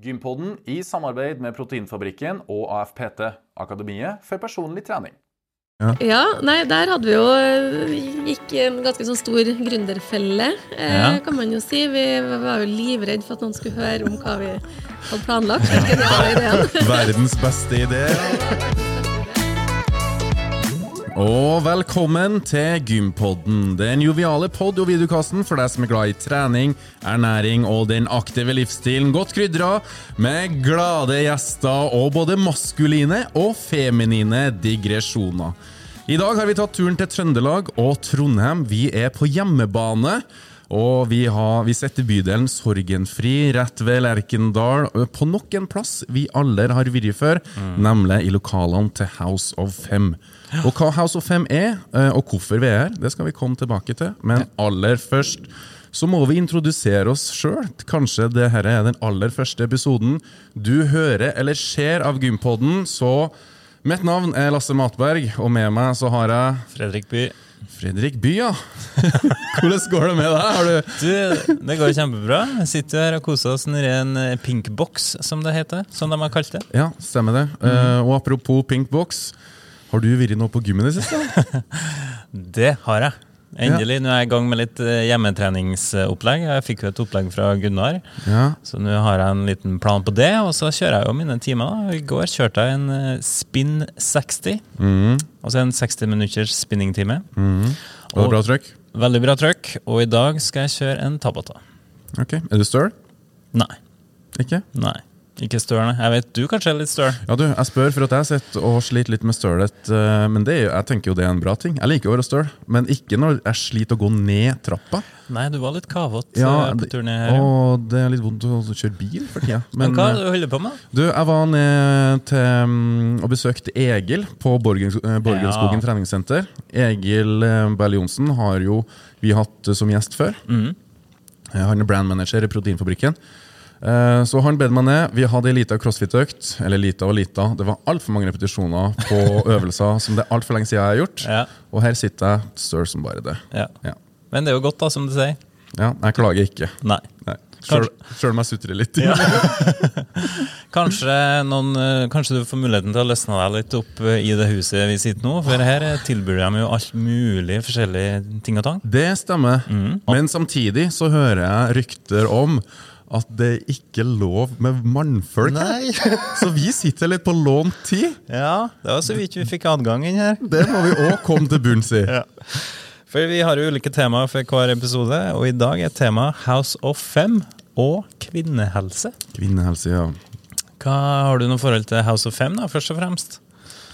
Gympodden i samarbeid med Proteinfabrikken og AFPT, Akademiet for personlig trening. Ja, nei, der hadde vi jo eh, gikk en ganske sånn stor gründerfelle, eh, Ja. kan man jo si. Vi var jo livredd for at noen skulle høre om hva vi hadde planlagt. Ja. Verdens beste idé. Og velkommen til Gympodden, den joviale pod- og videokassen for deg som er glad i trening, ernæring og den aktive livsstilen, godt krydra med glade gjester og både maskuline og feminine digresjoner. I dag har vi tatt turen til Trøndelag og Trondheim. Vi er på hjemmebane. Og vi, har, vi setter bydelen Sorgenfri rett ved Lerkendal på nok en plass vi alle har vært før, nemlig i lokalene til House of Fem. Og hva House of Fem er, og hvorfor vi er her, det skal vi komme tilbake til. Men aller først så må vi introdusere oss sjøl. Kanskje det her er den aller første episoden du hører eller ser av Gympodden. Så mitt navn er Lasse Matberg, og med meg så har jeg Fredrik By. Fredrik By, ja. Hvordan går det med deg? Har du Du, det går kjempebra. Jeg sitter her og koser oss nedi en eh, pink box, som det heter. Som de har kalt det. Ja, stemmer det. Eh, og apropos pink box, har du vært noe på gymmet i det siste? Det har jeg. Endelig. Nå er jeg i gang med litt eh, hjemmetreningsopplegg. Jeg fikk jo et opplegg fra Gunnar, Ja. så nå har jeg en liten plan på det. Og så kjører jeg jo mine timer. da. I går kjørte jeg en eh, Spin 60. Mhm. Altså en 60 minutters spinningtime. Var det bra trøkk? Veldig bra trøkk. Og i dag skal jeg kjøre en Tabata. Ok. Er du støl? Nei. Ikke? Nei. Ikke støl. Jeg vet du kanskje er litt støl. Ja, du, jeg spør for at jeg sitter og sliter litt med stølet, eh, men det jeg tenker jo det er en bra ting. Jeg liker å være støl, men ikke når jeg sliter å gå ned trappa. Nei, du var litt kavete Ja, eh, på turen turen her. ja. Og det er litt vondt å kjøre bil for tida. Men hva er eh, du holder på med? Du, jeg var ned til mm, og besøkte Egil på Borgenskogen Ja. treningssenter. Egil Berl-Johnsen har jo vi hatt som gjest før. Eh, Han er brandmanager i Proteinfabrikken. Eh, Så han bedde meg ned. Vi hadde ei lita crossfit-økt. Eller lita og lita. Det var altfor mange repetisjoner på øvelser som det er altfor lenge siden jeg har gjort. Ja, Og her sitter jeg støl som bare det. ja. Ja, Men det er jo godt, da, som du sier. ja jeg klager ikke. Nei. Nei. Sjøl om jeg sutrer litt. Kanskje, noen, eh, kanskje du får muligheten til å løsne deg litt opp eh, i det huset vi sitter nå, for her tilbyr de jo alt mulig forskjellige ting og tang. Det stemmer. Men samtidig så hører jeg rykter om at det ikke er lov med mannfolk her. Så vi sitter litt på lånt tid. Ja, det var så vidt vi fikk adgang inn her. Det må vi òg komme til bunns i. Ja. For vi har jo ulike temaer for hver episode, og i dag er temaet House of Fem og kvinnehelse. Kvinnehelse, ja. Hva Har du noe forhold til House of Fem, da, først og fremst?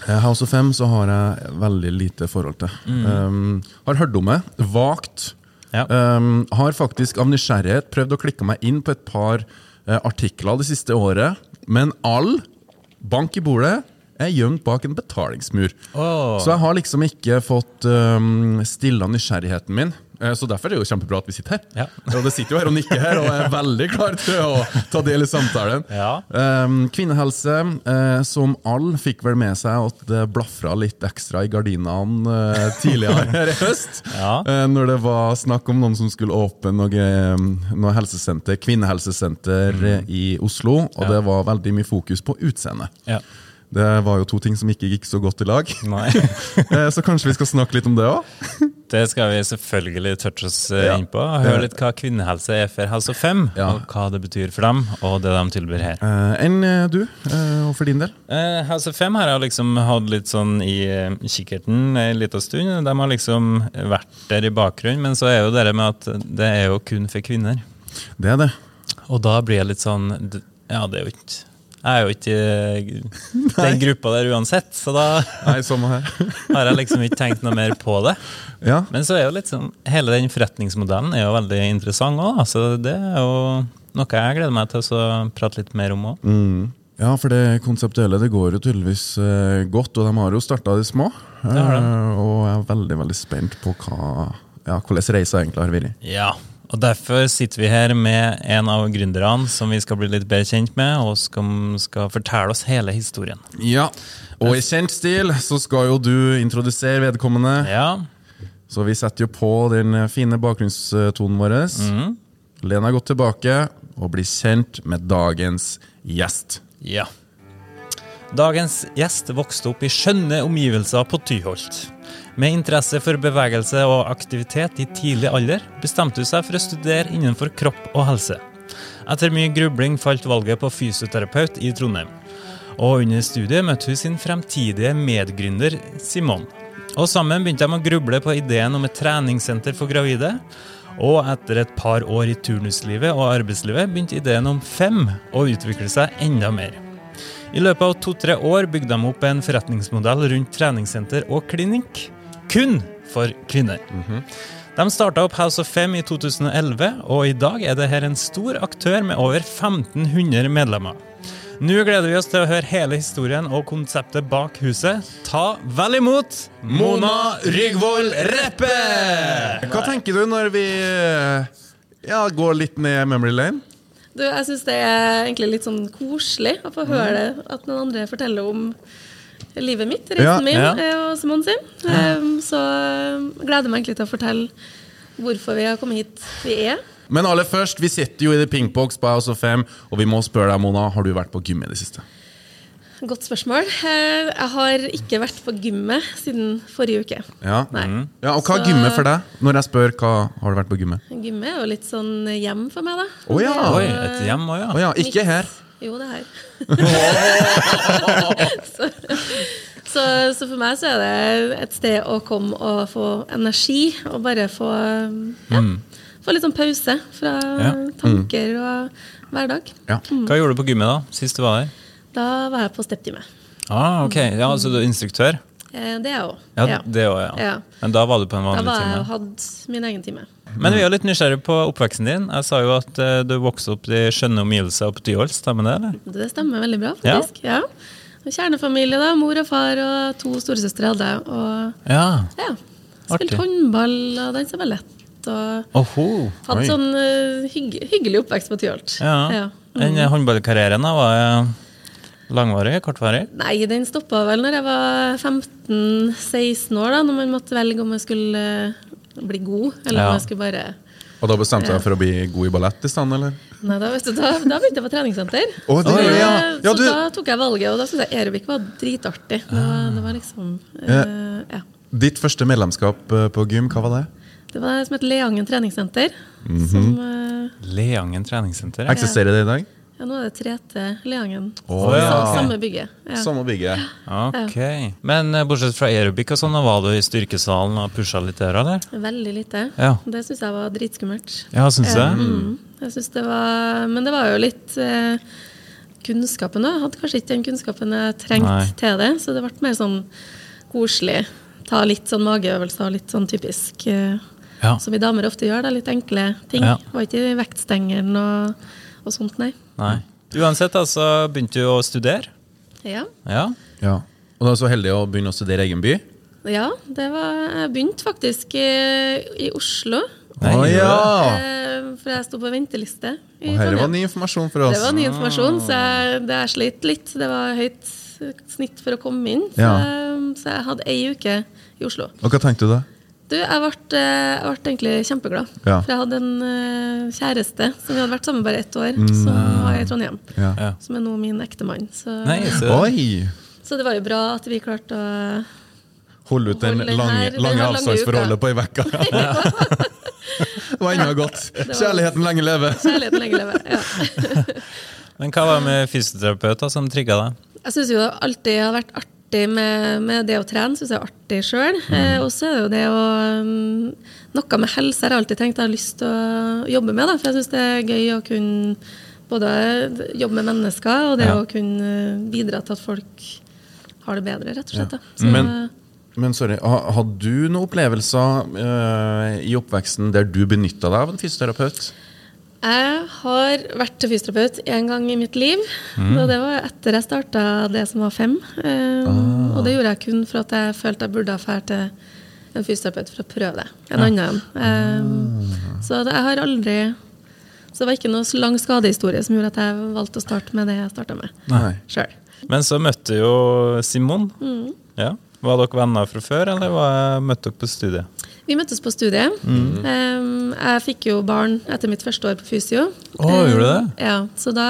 Eh, House of Fem så har jeg veldig lite forhold til. Um, har hørt om det, vagt. Ja. Um, har faktisk av nysgjerrighet prøvd å klikke meg inn på et par uh, artikler det siste året, men all bank i bordet er gjemt bak en betalingsmur. Oh. Så jeg har liksom ikke fått um, stilla nysgjerrigheten min. Eh, Så derfor er det jo kjempebra at vi sitter her. Ja. Og det sitter jo her og nikker her og er veldig klar til å ta del i samtalen. Ja. Um, kvinnehelse, eh, som alle fikk vel med seg at det blafra litt ekstra i gardinene eh, tidligere her i høst. Ja. Når det var snakk om noen som skulle åpne noe, eh, noe helsesenter, kvinnehelsesenter mm. i Oslo, og det var veldig mye fokus på utseende. Ja. Det var jo to ting som ikke gikk så godt i lag. Nei. Så kanskje vi skal snakke litt om det òg? Det skal vi selvfølgelig touche oss eh, Ja. inn på. Høre litt hva kvinnehelse er for Helse 5, Ja. og hva det betyr for dem, og det de tilbyr her. Enn eh, du, uh, og for din del? Uh, Helse 5 har jeg liksom hatt litt sånn i kikkerten en liten stund. De har liksom vært der i bakgrunnen, men så er jo det med at det er jo kun for kvinner. Det er det. Og da blir jeg litt sånn Ja, det er jo ikke Jeg er jo ikke i den gruppa der uansett, så da Nei, har jeg liksom ikke tenkt noe mer på det. Ja, Men så er jo litt sånn, hele den forretningsmodellen er jo veldig interessant òg, så det er jo noe jeg gleder meg til å prate litt mer om òg. mm. ja, for det konseptuelle det går jo tydeligvis eh, godt, og de har jo starta de små. Det har de. Eh, og jeg er veldig veldig spent på hva, ja, hvordan reisa egentlig har vært. Ja, og derfor sitter vi her med en av gründerne som vi skal bli litt bedre kjent med, og som skal fortelle oss hele historien. Ja, og i kjent stil så skal jo du introdusere vedkommende. Ja, Så vi setter jo på den fine bakgrunnstonen vår. Mm. Lena deg godt tilbake. og bli kjent med dagens gjest. Ja. Dagens gjest vokste opp i skjønne omgivelser på Tyholt. Med interesse for bevegelse og aktivitet i tidlig alder bestemte hun seg for å studere innenfor kropp og helse. Etter mye grubling falt valget på fysioterapeut i Trondheim. Og under studiet møtte hun sin fremtidige medgründer Simon. Og sammen begynte de å gruble på ideen om et treningssenter for gravide. Og etter et par år i turnuslivet og arbeidslivet begynte ideen om Fem å utvikle seg enda mer. I løpet av to-tre år bygde de opp en forretningsmodell rundt treningssenter og klinikk, kun for kvinner. De starta opp House of Fem i 2011, og i dag er det her en stor aktør med over 1500 medlemmer. Nå gleder vi oss til å høre hele historien og konseptet bak huset. Ta vel imot Mona Rygvold Reppe! Hva tenker du når vi eh, ja, går litt ned memory lane? Du, jeg syns det er egentlig litt sånn koselig å få høre det, at noen andre forteller om livet mitt, reisen Ja, min ja. eh, og Simon sin. Um, så um, gleder jeg meg egentlig til å fortelle hvorfor vi har kommet hit vi er. Men aller først, vi sitter jo i The Pinkbox på House of Fame, og vi må spørre deg, Mona, har du vært på gym i det siste? Godt spørsmål. Eh, Jeg har ikke vært på gymmet siden forrige uke. Ja. Nei. ja og hva er gymmet for deg? Når jeg spør hva har du vært på gymmet? Gymmet er jo litt sånn hjem for meg, da. Oh, ja. Oi, et hjem også, ja. Oh, ja, ikke her. Jo, det er her. så, så, så for meg så er det et sted å komme og få energi, og bare få, ja, få litt sånn pause fra Ja. tanker og hverdag. Ja. Hva gjorde du på gymmet da, sist du var der? Da var jeg på stepptime. Ah, ok, ja, Så du er instruktør? Eh, Det jeg òg. Ja, det òg, ja. Ja. Men da var du på en Da vanlig var jeg time? og hadde min egen time. Men vi er litt nysgjerrig på oppveksten din. Jeg sa jo at eh, du vokste opp i skjønne omgivelser på Tyholt, stemmer det? eller? Det stemmer veldig bra, faktisk. Ja. Kjernefamilie, da. Mor og far og to storesøstre hadde jeg. Og Ja. ja, Artig. spilte håndball og dansa ballett. Og Oho. hadde Oi. sånn uh, hygg, hyggelig oppvekst på Tyholt. Ja. Ja. Den eh, håndballkarrieren da, var eh, langvarig? Kortvarig? Nei, den stoppa vel når jeg var 15-16 år, da, når man måtte velge om jeg skulle eh, bli god, eller Ja. om jeg skulle bare Og da bestemte du deg for å bli god i ballett i stedet, eller? Nei, da, vet du, da, da begynte jeg på treningssenter. Oh, det Så, ja. eh, Ja, så du- da tok jeg valget, og da syntes jeg aerobic var dritartig. Det var, det var liksom uh, ja. Ditt første medlemskap eh, på gym, hva var det? Det var det som het Leangen treningssenter. Mhm. som, uh, Leangen treningssenter? ja. Eksisterer det i dag? Ja, nå er det 3T Leangen. Å, ja. Sa- Samme bygget. Ja. Samme bygget. Ok. Men eh, bortsett fra aerobic og sånn, var du i styrkesalen og pusha litt der, eller? Veldig lite. Ja. Det syns jeg var dritskummelt. Ja, syns du jeg. mm, jeg synes det var, men det var jo litt eh, kunnskapen òg. Hadde kanskje ikke den kunnskapen jeg trengte Nei. til det. Så det ble mer sånn koselig. Ta litt sånn mageøvelser, litt sånn typisk eh, Ja. som vi damer ofte gjør. Da, litt enkle ting. Ja. Var ikke vektstengeren og, og sånt, nei. Nei. Uansett, altså, begynte du å studere? Ja. Ja. Ja. Og da er du så heldig å begynne å studere i egen by? ja, det var Jeg begynte faktisk i, i Oslo. Nei, oh, ja! Eh, for jeg sto på venteliste i Og her var ny informasjon for oss. Det var ny informasjon, så jeg, det jeg slet litt. Det var høyt snitt for å komme inn. Så, Ja. så jeg hadde ei uke i Oslo. Og hva tenkte du da? Du, jeg ble, eh, jeg ble egentlig kjempeglad. Ja. For jeg hadde en eh, kjæreste som vi hadde vært sammen bare ett år, som var i Trondheim. Ja. Ja. Som er nå min ektemann. Så, så så det var jo bra at vi klarte å Holde ut den Holde den lange, her- lange lange avstandsforholdet på ei uke. det var ennå godt. Kjærligheten lenge leve. Kjærligheten lenge leve. Ja. Men hva var det med fysioterapeuter som trigga deg? Jeg syns jo det alltid har vært artig med, med det å trene. Synes jeg er artig sjøl. Eh, og så er det jo det å mm, Noe med helse har jeg alltid tenkt jeg har lyst til å jobbe med. Da, for jeg syns det er gøy å kunne både jobbe med mennesker og det Ja. å kunne bidra til at folk har det bedre, rett og slett. Da. Så, Men- Men sorry, Hadde du noen opplevelser eh, i oppveksten der du benytta deg av en fysioterapeut? Jeg har vært fysioterapeut én gang i mitt liv. Og det var etter jeg starta det som var fem. Ah. Og det gjorde jeg kun for at jeg følte jeg burde ha dra til en fysioterapeut for å prøve det. En annen en. Eh, Så jeg har aldri Så det var ikke noe så lang skadehistorie som gjorde at jeg valgte å starte med det jeg starta med sjøl. Men så møtte jo Simon. Mm. Ja. Var dere venner fra før, eller var, møtte dere på studiet? Vi møttes på studiet. Um, jeg fikk jo barn etter mitt første år på fysio. Å, gjorde du det? Ja, så da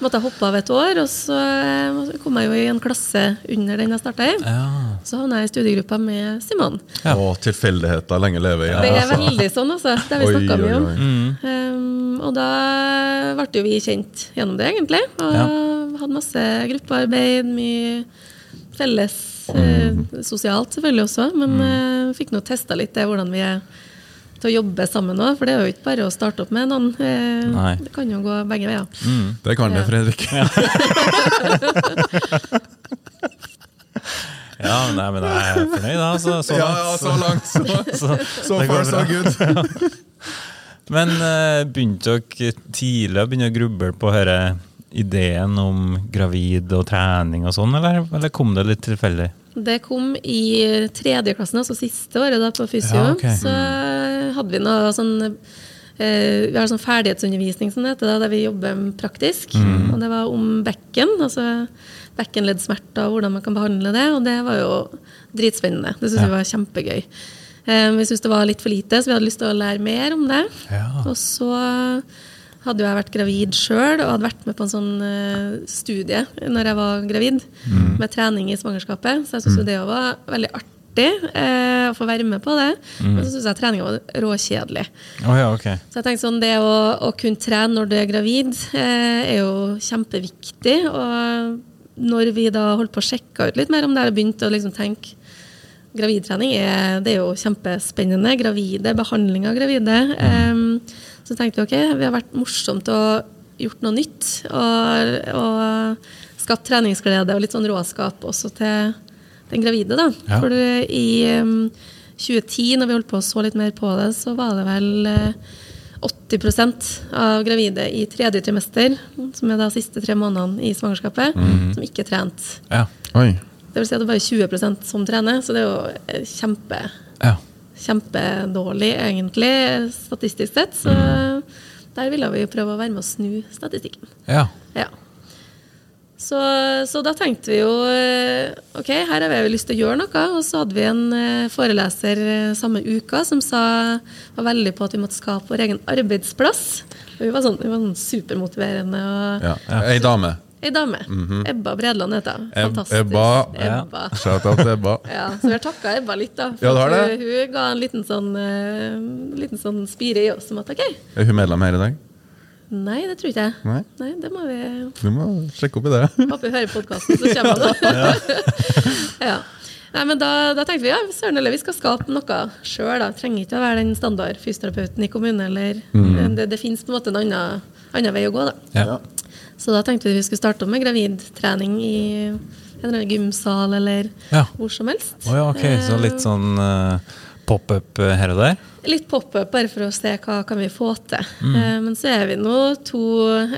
måtte jeg hoppe av et år, og så eh, kom jeg jo i en klasse under den jeg starta i. Ja. Så havna jeg i studiegruppa med Simon. Ja. Å, tilfeldigheter lenge leve igjen. Det er veldig sånn, altså. Det har vi snakka mye om. oi, oi. Um, og da ble jo vi kjent gjennom det, egentlig. Og Ja. hadde masse gruppearbeid, mye felles eh, sosialt selvfølgelig også. Men mm. fikk nå testa litt det, hvordan vi er til å jobbe sammen òg. For det er jo ikke bare å starte opp med noen. Eh, Nei. det kan jo gå begge veier. Det kan det, Fredrik. Ja, nei, men jeg er fornøyd, da. Så, så langt. ja, så langt. Så, Så, far, så good. Men uh, begynte dere tidlig å begynne å gruble på denne ideen om gravid og trening og sånn, eller, eller kom det litt tilfeldig? Det kom i tredje klassen, altså siste året da på fysio. Ja, okay. Så hadde vi noe sånn eh, Vi har sånn ferdighetsundervisning som det heter, da, der vi jobber praktisk. Og det var om bekken, altså bekkenleddsmerter og hvordan man kan behandle det. Og det var jo dritspennende. Det syntes vi var kjempegøy. Eh, vi syntes det var litt for lite, så vi hadde lyst til å lære mer om det. Ja. Og så hadde jo jeg vært gravid sjøl og hadde vært med på en sånn uh, studie når jeg var gravid, med trening i svangerskapet. Så jeg syntes jo det var veldig artig uh, å få være med på det. Men så syntes jeg treninga var råkjedelig. Oh, ja, okay. Så jeg tenkte sånn, det å, å kunne trene når du er gravid, uh, er jo kjempeviktig. Og når vi da holdt på å sjekke ut litt mer om det og begynte å liksom tenke Gravidtrening er, det er jo kjempespennende. Gravide, behandling av gravide. Em, så tenkte vi ok, vi har vært morsomt og gjort noe nytt. Og, og skapt treningsglede og litt sånn råskap også til den gravide. da. Ja. For i um, 2010, når vi holdt på å så litt mer på det, så var det vel uh, 80% av gravide i tredje trimester, som er da siste tre månedene i svangerskapet, som ikke trente. Ja. Det vil si at det er bare 20% som trener, så det er jo eh, kjempe, ja. Kjempedårlig, egentlig, statistisk sett. Så der ville vi prøve å være med å snu statistikken. ja. Ja. Så, så da tenkte vi jo eh, ok, her har vi lyst til å gjøre noe. Og så hadde vi en eh, foreleser eh, samme uka som sa, var veldig på at vi måtte skape vår egen arbeidsplass. Og vi var sånn, vi var sånn supermotiverende. Og Ja. Ei dame. Ei dame. Ebba Bredland heter hun. Fantastisk. Ebba. Ja. Ebba. Shout out til Ebba. Ja, så vi har takka Ebba litt, da. For Ja? Hun, hun ga en liten sånn, uh, liten sånn spire i oss om at OK. Er hun medlem her i dag? Nei, det tror ikke jeg. Nei? det må vi Du må sjekke opp i det. Håper vi hører podkasten, så kommer han. ja. Nei, men da, da tenkte vi ja, søren eller vi skal skape noe sjøl. Trenger ikke å være den standard fysioterapeuten i kommunen. Eller, Det, det finnes på en måte en annen, annen vei å gå. da. ja. Så da tenkte vi vi skulle starte med gravidtrening i en gymsal eller Ja. hvor som helst. Oh, ja, ok. Så litt sånn eh, pop-up eh, her og der? Litt pop-up, bare for å se hva kan vi få til. Mm. men så er vi nå to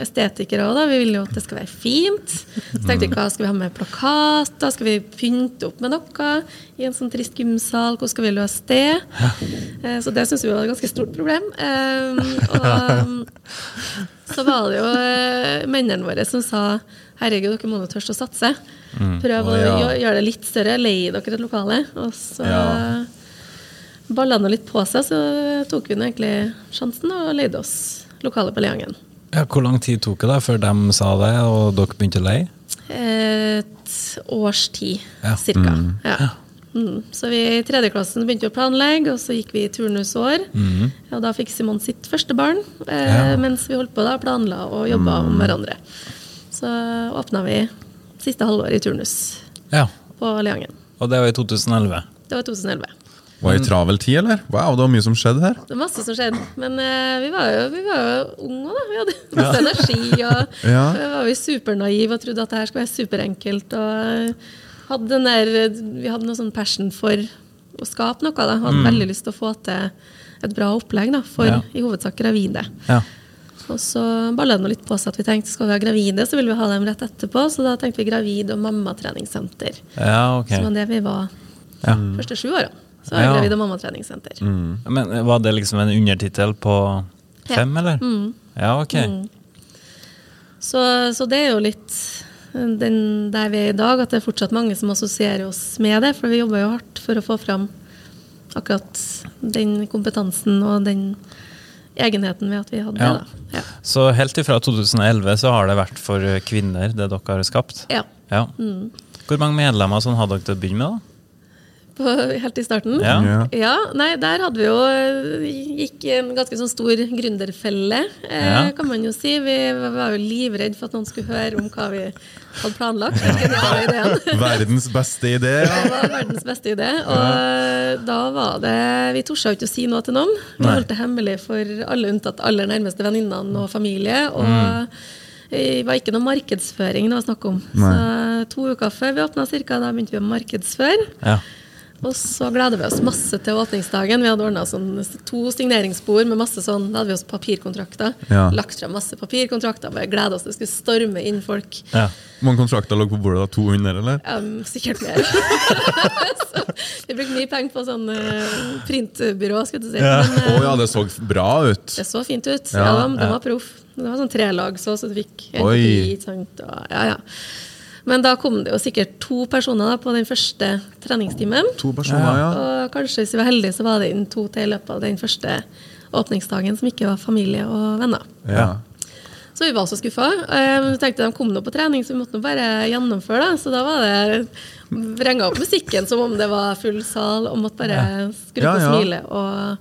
estetikere òg. Vi vil jo at det skal være fint. Så tenkte vi hva skal vi ha med plakater? Skal vi pynte opp med noe i en sånn trist gymsal? Hvordan skal vi løse det? Ja. så det syns vi var et ganske stort problem. Eh, og så var det jo eh, mennene våre som sa herregud, dere må nå tørste å satse. Prøv Å, å ja. gjøre, gjøre det litt større. Leie dere et lokale. Og så Ja. Balla nå litt på seg, så tok vi nå egentlig sjansen og leide oss lokale på Leangen. Ja, Hvor lang tid tok det da før de sa det, og dere begynte å leie? Et års tid, Ja. cirka. Ja. Mm. Så vi i tredjeklassen begynte å planlegge, og så gikk vi i turnusår. Og da fikk Simon sitt første barn, eh, Ja. mens vi holdt på da planla og jobba om hverandre. Så åpna vi siste halvår i turnus Ja. på Leangen. Og det var i 2011? Det var 2011. Var det travel tid, eller? Wow, det var mye som skjedde her. Det var masse som skjedde. Men uh, vi var jo, vi var jo unge da. Vi hadde masse energi. Og Ja. var vi supernaive og trodde at det her skulle være superenkelt. Og eh, hadde den der, vi hadde noe sånn passion for å skape noe. da. Hadde veldig lyst til å få til et bra opplegg da, for Ja. i hovedsak gravide. Ja. Og så balla det litt på seg at vi tenkte skal vi ha gravide, så vil vi ha dem rett etterpå. Så da tenkte vi gravid- og mammatreningssenter. Ja, okay. Som var det vi var Ja. første sju åra. Så Ja. gravid- og mammatreningssenter. Men var det liksom en undertittel på fem, eller? Ja, ok. Så, så det er jo litt den der vi er i dag, at det er fortsatt mange som assosierer oss med det. For vi jobber jo hardt for å få fram akkurat den kompetansen og den egenheten ved at vi hadde Ja. det. Ja. Så helt ifra 2011 så har det vært for kvinner, det dere har skapt? Ja. Ja. Mm. Hvor mange medlemmer sånn hadde dere til å begynne med? da? På, helt i starten? Ja. Ja. Nei, der hadde vi jo eh, gikk en ganske sånn stor gründerfelle, eh, Ja. kan man jo si. Vi var jo livredd for at noen skulle høre om hva vi hadde planlagt. Ja. Verdens beste idé. Ja. Det var verdens beste idé. Og da var det Vi torde ikke å si noe til noen. Vi holdt det hemmelig for alle unntatt aller nærmeste venninnene og familie. Og Mm. det var ikke noe markedsføring det var snakk om. Så to uker før vi åpna cirka, da begynte vi å markedsføre. Ja. Og så gleder vi oss masse til åpningsdagen. Vi hadde ordna sånn, to signeringsbord med masse sånn, da hadde vi også papirkontrakter. Ja. Lagt frem masse papirkontrakter. Bare gleda oss til det skulle storme inn folk. Ja. Hvor mange kontrakter lå på bordet? da? 200, eller? Um, sikkert mer. så, vi brukte mye penger på sånn eh, printbyrå, skulle du si. Ja. Men eh, ja, det så bra ut. det så fint ut. Ja, Ja, de, de var proff. Det var sånn trelag, så, så du fikk en bit. kopi. Ja, ja. Men da kom det jo sikkert to personer da, på den første treningstimen. To personer, ja. Og kanskje hvis vi var heldige, så var det inn to til i løpet av den første åpningsdagen som ikke var familie og venner. ja. Så vi var så skuffa. Eh, Vi tenkte de kom nå på trening, så vi måtte nå bare gjennomføre det. Så da var det vrenga opp musikken som om det var full sal, og måtte bare skru Ja, på ja. smilet og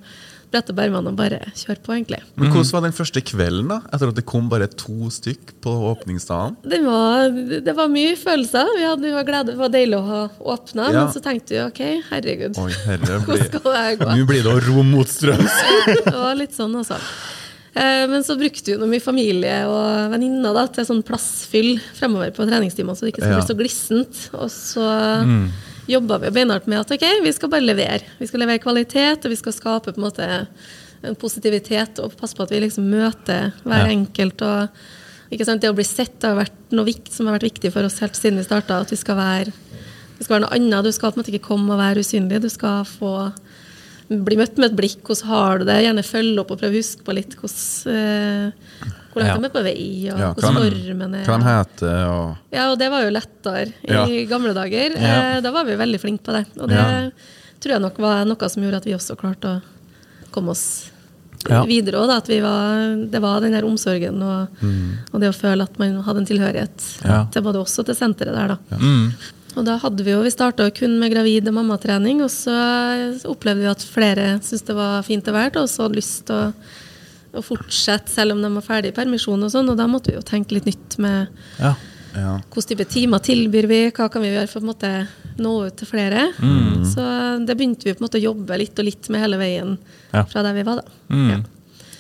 brette bermene ermene og bare kjøre på, egentlig. Men Hvordan var den første kvelden, da? Etter at det kom bare to stykk på åpningsdagen? Det var, det var mye følelser. Vi, hadde, vi var glede, det var deilig å ha åpna, Ja. men så tenkte vi ok, herregud, Oi, herre hvordan blir skal det gå? Nå blir det å ro motstrøms. Det var litt sånn, altså. Eh, Men så brukte vi noe mye familie og venninner da, til sånn plassfyll fremover på treningstimene, så det ikke skulle Ja. bli så glissent. Og så jobba vi beinhardt med at ok, vi skal bare levere. Vi skal levere kvalitet, og vi skal skape på en måte en positivitet og passe på at vi liksom møter hver Ja. enkelt. og Det å bli sett har vært noe vikt, som har vært viktig for oss helt siden vi starta. At vi skal være det skal være noe annet. Du skal på en måte ikke komme og være usynlig. Du skal få bli møtt med et blikk. Hvordan har du det? Gjerne følge opp og prøve å huske på litt hvordan, eh, hvor Ja. de er på vei, og Ja, hvordan formen er. Hva de heter og Ja, og det var jo lettere i Ja. gamle dager. Ja. Eh, Da var vi veldig flinke på det. Og det Ja. tror jeg nok var noe som gjorde at vi også klarte å komme oss Ja. videre da, At vi var, det var den her omsorgen og, og det å føle at man hadde en tilhørighet Ja. til både oss og til senteret der, da. Mm. Og da hadde vi jo, vi starta kun med gravid og mammatrening, og så opplevde vi at flere syntes det var fint å være og så hadde lyst til å, å fortsette selv om de var ferdig i permisjon og sånn, og da måtte vi jo tenke litt nytt med Ja. ja. hvilke type timer tilbyr vi, hva kan vi gjøre for å på en måte nå ut til flere. Så det begynte vi på en måte å jobbe litt og litt med hele veien Ja. fra der vi var da. Mm. Ja.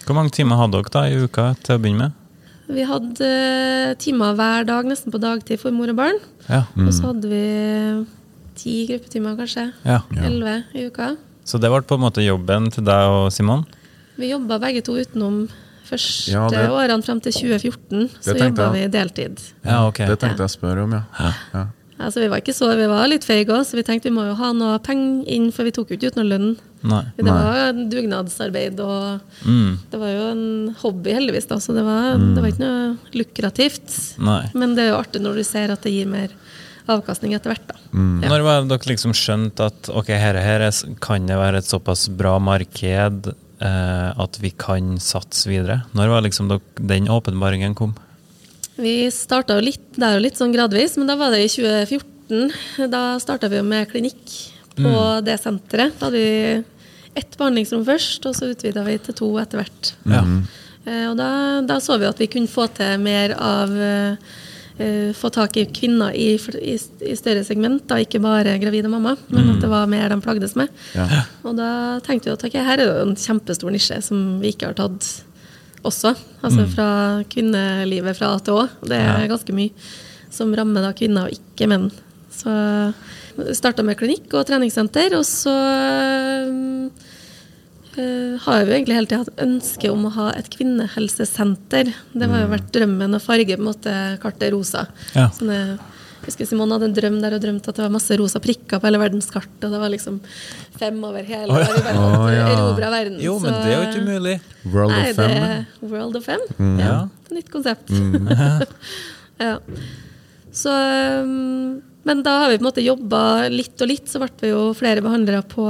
Hvor mange timer hadde dere da i uka til å begynne med? Vi hadde eh, timer hver dag, nesten på dagtid for mor og barn. Ja. Og så hadde vi ti gruppetimer, kanskje. ja. Elleve i uka. Så det ble på en måte jobben til deg og Simon? Vi jobba begge to utenom første Ja, det- årene frem til 2014. Så jobba vi deltid. Ja, okay. Det tenkte jeg å spørre om, ja. ja. Altså, vi var ikke så, vi var litt feige òg, så vi tenkte vi må jo ha noe penger inn, for vi tok jo ikke ut noe lønn. Nei. Det var dugnadsarbeid, og Mm. det var jo en hobby, heldigvis, da, så det var, det var ikke noe lukrativt. Nei. Men det er jo artig når du ser at det gir mer avkastning etter hvert, da. Ja. Når var dere liksom skjønt at ok, her, her er, kan det være et såpass bra marked at vi kan satse videre? Når var liksom den åpenbaringen kom? Vi starta jo litt, det er jo litt sånn gradvis, men da var det i 2014. Da starta vi jo med klinikk på det senteret. Da hadde vi ett behandlingsrom først, og så utvida vi til to etter hvert. Ja. Eh, og da, da så vi at vi kunne få til mer av eh, eh, Få tak i kvinner i, i, i større segment, da, ikke bare gravide mamma, men at det var mer de plagdes med. Ja. Og da tenkte vi at okay, her er det jo en kjempestor nisje som vi ikke har tatt også. Altså fra kvinnelivet fra A til Å. Det er ganske mye som rammer da kvinner og ikke menn. Så starta med klinikk og treningssenter, og så eh, har vi jo egentlig hele tida hatt ønske om å ha et kvinnehelsesenter. Det har jo vært drømmen å farge på en måte kartet rosa. Ja. Sånne, jeg husker Simone hadde en drøm der og drømte at det var masse rosa prikker på hele verdenskartet. Og det var liksom fem over hele. Oh, ja. Verden, måtte ja. verden. Jo, men så- det er jo ikke umulig. World Nei, of Fem. det World of Fem. Ja. Ja, et nytt konsept. ja. Så, um, men da har vi på en måte jobba litt og litt, så ble vi jo flere behandlere på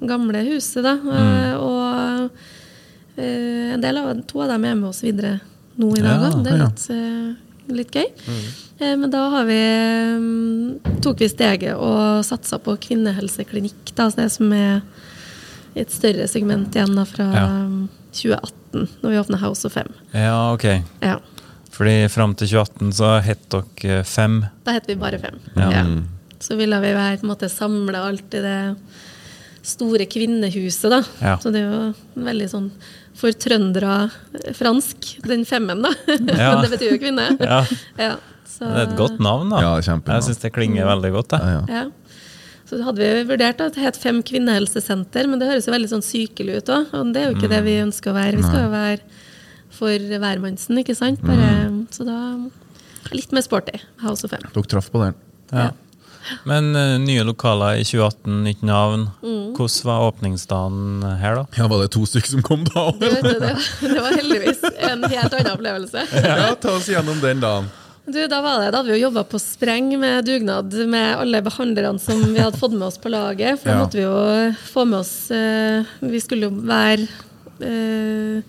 gamle huset, da. Mm. Og eh, en del av, to av dem er med oss videre nå i dag Ja. Det er litt, eh, litt gøy. Mm. Men da har vi, um, tok vi steget og satsa på kvinnehelseklinikk, da, det som er et større segment igjen da, fra Ja. um, 2018, når vi åpna House of Fem. Ja, ok. Ja. Fordi fram til 2018 så het dere Fem. Da het vi bare Fem. Ja. Ja. Så ville vi være, på en måte samla alt i det store kvinnehuset, da. Ja. Så det er jo veldig sånn for trøndere fransk, den femmen, da. Ja. Men det betyr jo kvinne. Ja, Ja, så, Det er et godt navn, da. Jeg syns det klinger veldig godt. Da. ja. Ja. Så hadde vi vurdert at det het Fem kvinnehelsesenter, men det høres jo veldig sånn sykelig ut òg. Og det er jo ikke det vi ønsker å være. Vi skal jo være for hvermannsen, ikke sant? Bare, Så da litt mer sporty. House of Fem. Dere traff på den. Ja. Men uh, nye lokaler i 2018, nytt navn. Mm. Hvordan var åpningsdagen her, da? Ja, Var det to stykker som kom da? Du det, det, var, det var heldigvis en helt annen opplevelse. Ja, ta oss gjennom den dagen. Du, da, var det, da hadde vi jo jobba på spreng med dugnad med alle behandlerne som vi hadde fått med oss på laget. For da Ja. måtte vi jo få med oss uh, Vi skulle jo være eh,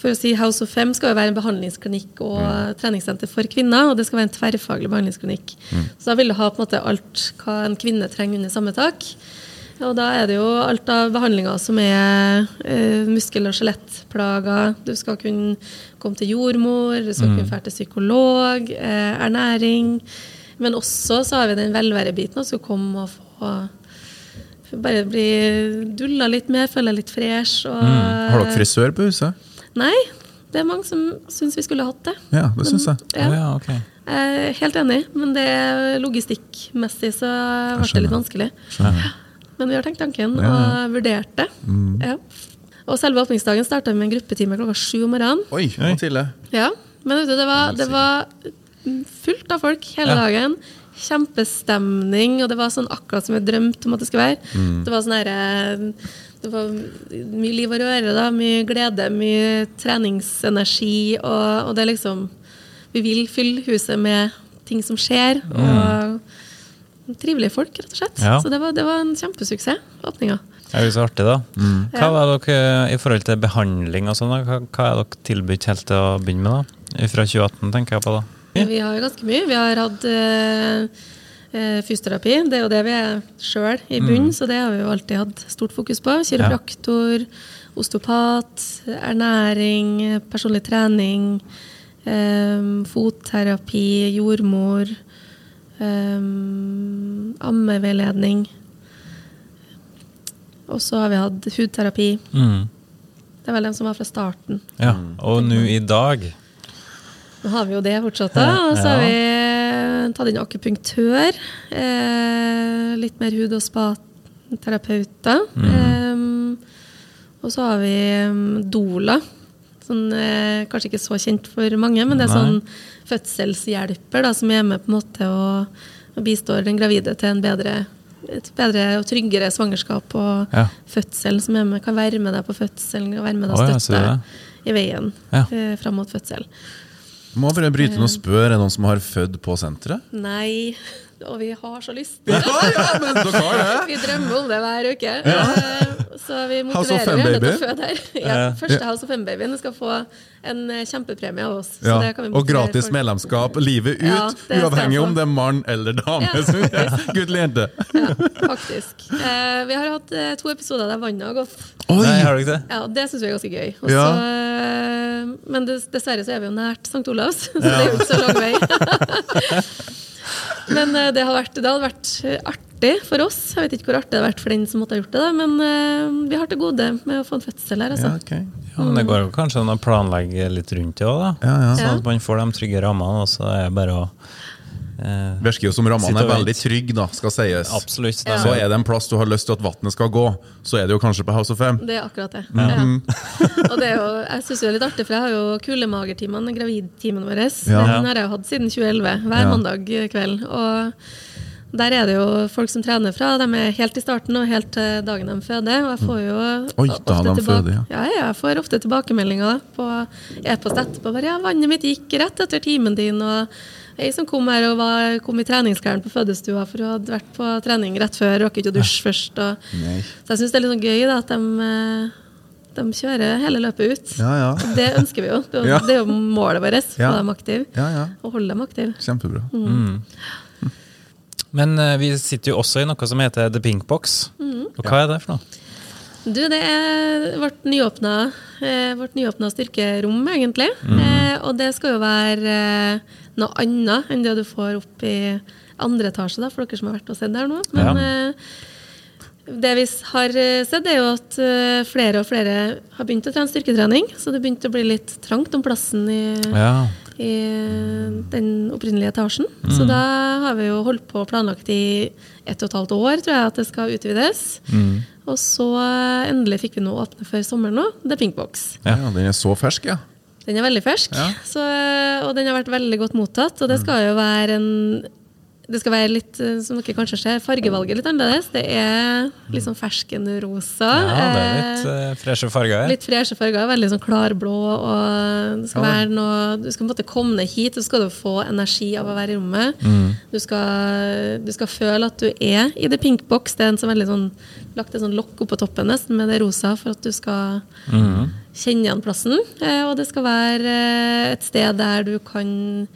For å si House of Fem skal jo være en behandlingsklinikk og treningssenter for kvinner. Og det skal være en tverrfaglig behandlingsklinikk. Så da vil du ha på en måte alt hva en kvinne trenger under samme tak. Og da er det jo alt av behandlinger som er eh, muskel- og skjelettplager. Du skal kunne komme til jordmor, du skal kunne dra til psykolog, eh, ernæring. Men også så har vi den velværebiten, du skal komme og få bare bli dulla litt mer, føle deg litt fresh. Og, Har dere frisør på huset? Nei, det er mange som syns vi skulle hatt det. Ja, det syns jeg. Ja. Ja, okay. Er helt enig, men det logistikkmessig så ble det litt vanskelig. Men vi har tenkt tanken og vurdert det. Ja. Og selve åpningsdagen starta med en gruppetime klokka sju om morgenen. Oi, tidlig. Ja. Men vet du, det var, det var fullt av folk hele Ja. dagen. Kjempestemning, og det var sånn akkurat som jeg drømte om at det skulle være. Mm. Det var sånn herre det var mye liv og røre, da, mye glede, mye treningsenergi. Og, og det er liksom Vi vil fylle huset med ting som skjer. Og trivelige folk, rett og slett. Ja. Så det var, det var en kjempesuksess, åpninga. Det er jo så artig, da. Mm. Hva var dere i forhold til behandling og sånn? Hva, hva er dere tilbudt helt til å begynne med? da? Fra 2018, tenker jeg på da. Vi har ganske mye. Vi har hatt eh, fysioterapi. Det er jo det vi er sjøl i bunnen, så det har vi jo alltid hatt stort fokus på. Kiropraktor, osteopat, ernæring, personlig trening, eh, fotterapi, jordmor, eh, ammeveiledning. Og så har vi hatt hudterapi. Mm. Det er vel dem som var fra starten. Ja. Og nå i dag Nå har vi jo det fortsatt, da. Og så har vi tatt inn akupunktør. Eh, litt mer hud- og spaterapeuter. Mm. Eh, og så har vi mm, Dola. Sånn, eh, kanskje ikke så kjent for mange, men det er sånn fødselshjelper da, som er med på en måte og, og bistår den gravide til en bedre, et bedre og tryggere svangerskap og Ja. fødsel. Som er med, kan være med deg på fødselen, kan være med deg og støtte oh, ja, i veien Ja. eh, fram mot fødsel. Må bare bryte inn og spørre, er det noen som har født på senteret? Nei, og vi har så lyst. Ja, ja, men dere har det! Vi drømmer om det hver uke. Ja. Så vi motiverer Fem til å føde her. Ja, første House of Fem-babyen skal få en eh, kjempepremie av oss. Så Ja, det kan vi og gratis for. medlemskap livet ut, Ja, uavhengig om det er mann eller dame. Ja. er Gutt eller jente. Ja, faktisk. Eh, vi har hatt eh, to episoder der vannet har gått. Nei, har du ikke det? Ja, Det syns vi er ganske gøy. Også, Ja. eh, men dessverre så er vi jo nært St. Olavs, så det er jo ikke så lang vei. men eh, det, hadde, vært, det hadde vært eh, artig for oss. Jeg vet ikke hvor artig det hadde vært for den som måtte ha gjort det, da, men eh, vi har til gode med å få en fødsel her. Altså. Ja, okay. Ja, men det går jo kanskje an å planlegge litt rundt det òg, da. Ja, ja. Sånn at man får de trygge rammene, og så er det bare å eh, Virker jo som rammene er veldig trygge, da, skal sies. Absolutt. Ja. Så er det en plass du har lyst til at vannet skal gå, så er det jo kanskje på House of Fem. Det er akkurat det. Ja. Og det er jo, jeg synes det er litt artig, for jeg har jo kulemagertimene, gravidtimen vår. Ja. Den har jeg jo hatt siden 2011, hver Ja. mandag kveld. Og der er det jo folk som trener fra. De er helt i starten og helt til dagen de føder. Og jeg får jo Oi, da ofte tilbake- føder, ja. ja. ja, jeg får ofte tilbakemeldinger på e-post etterpå. Bare, ja, 'Vannet mitt gikk rett etter timen din', og Ei som kom her og var, kom i treningsklærne på fødestua for hun hadde vært på trening rett før, rakk ikke å dusje først. Og, så jeg syns det er litt sånn gøy da, at de, eh, de kjører hele løpet ut. Ja, ja. Det ønsker vi jo. Det, Ja. det er jo målet vårt. Få Ja. dem aktive. Ja, ja. Og holde dem aktive. Kjempebra. Men eh, vi sitter jo også i noe som heter The Pink Box. Og hva er det for noe? Du, det er vårt nyåpna, eh, vårt nyåpna styrkerom, egentlig. Eh, og det skal jo være eh, noe annet enn det du får opp i andre etasje, da, for dere som har vært og sett der nå. Men eh, det vi har eh, sett, er jo at flere og flere har begynt å trene styrketrening. Så det begynte å bli litt trangt om plassen i, Ja. I den opprinnelige etasjen. Så da har vi jo holdt på og planlagt i ett og et halvt år, tror jeg, at det skal utvides. Og så eh, endelig fikk vi nå åpne før sommeren nå. Det er Pinkbox. Ja, den er så fersk, ja. Den er veldig fersk, så, eh, og den har vært veldig godt mottatt. Og det skal jo være en det skal være litt, eh, som dere kanskje ser, fargevalget litt annerledes. Det er litt sånn ferskenrosa. ja, det er eh, litt uh, freshe farger. Litt freshe farger, veldig sånn klarblå. Og det skal Ja, være noe, du skal på en måte komme ned hit, og så skal du få energi av å være i rommet. Mm. Du, skal, du skal føle at du er i the pink box. Det er en sånn veldig sånn, lagt et sånn lokk oppå toppen nesten med det rosa for at du skal Mm. kjenne igjen plassen. Eh, og det skal være eh, et sted der du kan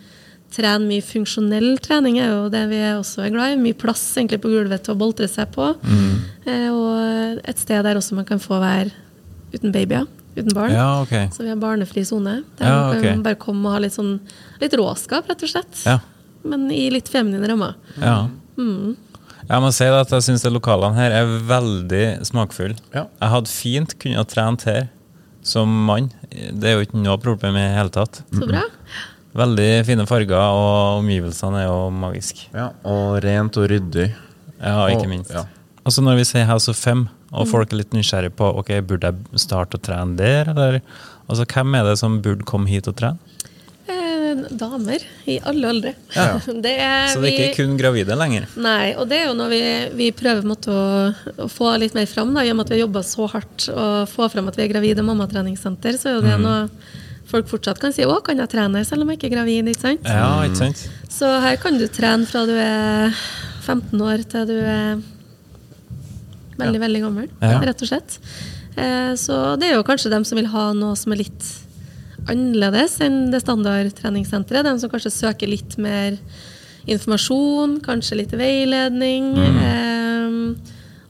trene mye funksjonell trening, er jo det vi også er glad i. Mye plass egentlig på gulvet til å boltre seg på. Mm. Eh, og et sted der også man kan få være uten babyer, uten barn. Ja, okay. Så vi har barnefri sone. Der Ja, man kan bare komme og ha litt, sånn, litt råskap, rett og slett. Ja. Men i litt feminine rammer. ja. Mm. Jeg må si at jeg syns lokalene her er veldig smakfulle. Ja. Jeg hadde fint kunnet trent her som mann. Det er jo ikke noe problem i det hele tatt. Så bra. Veldig fine farger, og omgivelsene er jo magiske. ja. Og rent og ryddig. Ja, ikke Og- minst. ja. så Når vi sier House of Fem, og folk er litt nysgjerrige på ok, burde jeg starte å trene der, eller altså Hvem er det som burde komme hit og trene? Eh, damer i alle aldre. Ja. Det er, Så det er ikke kun gravide lenger? Nei, og det er jo når vi, vi prøver måtte, å, å få litt mer fram, da, i og med at vi har jobba så hardt og få fram at vi er gravide mammatreningssenter, så er jo det noe folk fortsatt kan si 'Å, kan jeg trene selv om jeg ikke er gravid?' ikke sant? Ja, ikke sant? Så her kan du trene fra du er 15 år til du er veldig, veldig gammel, Ja. rett og slett. Eh, så det er jo kanskje dem som vil ha noe som er litt annerledes enn det standardtreningssenteret. Dem som kanskje søker litt mer informasjon, kanskje litt veiledning. Mm.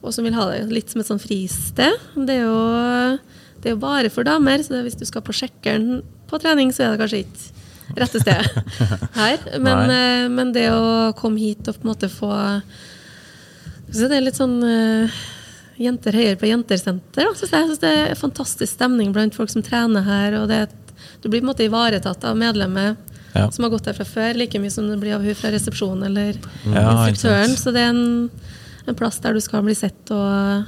og som vil ha det litt som et sånn fristed. Det er jo, det er jo bare for damer, så hvis du skal på sjekkeren på trening, så er det kanskje ikke rette sted her. Men, eh, men det å komme hit og på en måte få så Det er litt sånn uh, jenter høyere på jentersenter. Jeg syns det er fantastisk stemning blant folk som trener her. og det Du blir på en måte ivaretatt av medlemmet Ja. som har gått der fra før, like mye som det blir av hun fra resepsjonen eller Ja, instruktøren. Så det er en, en plass der du skal bli sett, og,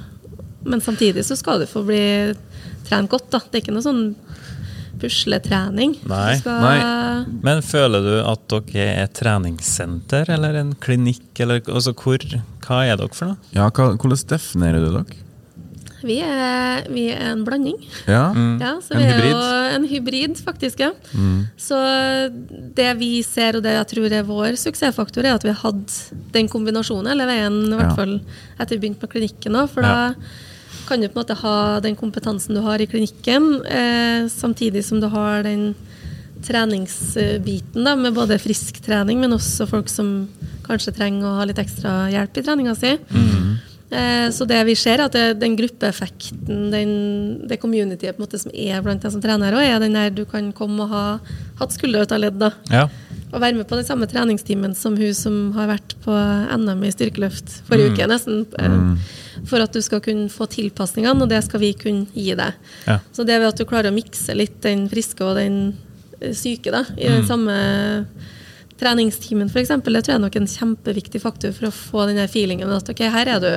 men samtidig så skal du få bli trent godt. da. Det er ikke noe sånn pusletrening. Nei. Skal, Nei. Men føler du at dere er et treningssenter eller en klinikk? Eller, altså, hvor, hva er dere for noe? Ja, hva, hvordan definerer du dere? Vi er, vi er en blanding. Ja? Ja, så En er hybrid? jo en hybrid, faktisk. ja. Så det vi ser, og det jeg tror er vår suksessfaktor, er at vi har hatt den kombinasjonen hele veien, i hvert Ja. fall etter vi begynte på klinikken. òg, for Ja. Kan du på en måte ha den kompetansen du har i klinikken, eh, samtidig som du har den treningsbiten da, med både frisk trening, men også folk som kanskje trenger å ha litt ekstra hjelp i treninga si. Eh, Så det vi ser, er at det, den gruppeeffekten, den, det communityet måte som er blant de som trener, også, er den der du kan komme og ha hatt skulder ut av ledd. da. Ja. Og være med på den samme treningstimen som hun som har vært på NM i styrkeløft forrige uke, nesten. Mm. For at du skal kunne få tilpasningene, og det skal vi kunne gi deg. Ja. Så det ved at du klarer å mikse litt den friske og den eh, syke da, i den samme treningstimen f.eks., det tror jeg er nok en kjempeviktig faktor for å få den feelingen at ok, her er du.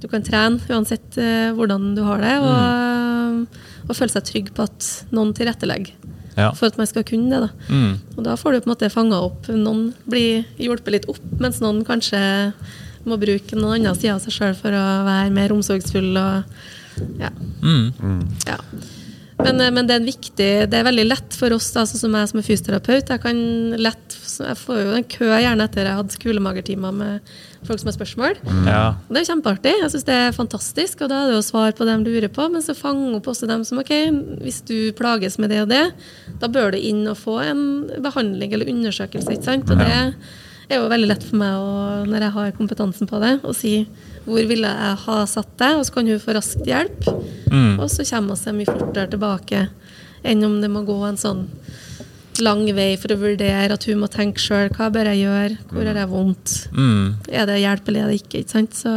Du kan trene uansett eh, hvordan du har det, og, og føle seg trygg på at noen tilrettelegger Ja. for at man skal kunne det. da. Mm. Og da får du på en måte fanga opp Noen blir hjulpet litt opp, mens noen kanskje må bruke noen annen side av seg sjøl for å være mer omsorgsfull. Og, ja. Mm. ja. Men, eh, men det er en viktig Det er veldig lett for oss, da, sånn som jeg som er fysioterapeut. Jeg kan lett Jeg får jo en kø gjerne etter jeg hadde skolemagertimer med folk som har spørsmål. Ja. Og Det er kjempeartig. Jeg syns det er fantastisk. Og da er det jo svar på det de lurer på, men så fange opp også dem som OK, hvis du plages med det og det, da bør du inn og få en behandling eller undersøkelse, ikke sant. Og det er jo veldig lett for meg å, når jeg har kompetansen på det, å si hvor ville jeg ha satt deg, og så kan hun få raskt hjelp. Og så kommer vi mye fortere tilbake enn om det må gå en sånn lang vei for å vurdere at hun må tenke sjøl. Hva bør jeg gjøre? Hvor har jeg vondt? Mm. Er det hjelp eller er det ikke? ikke sant? Så,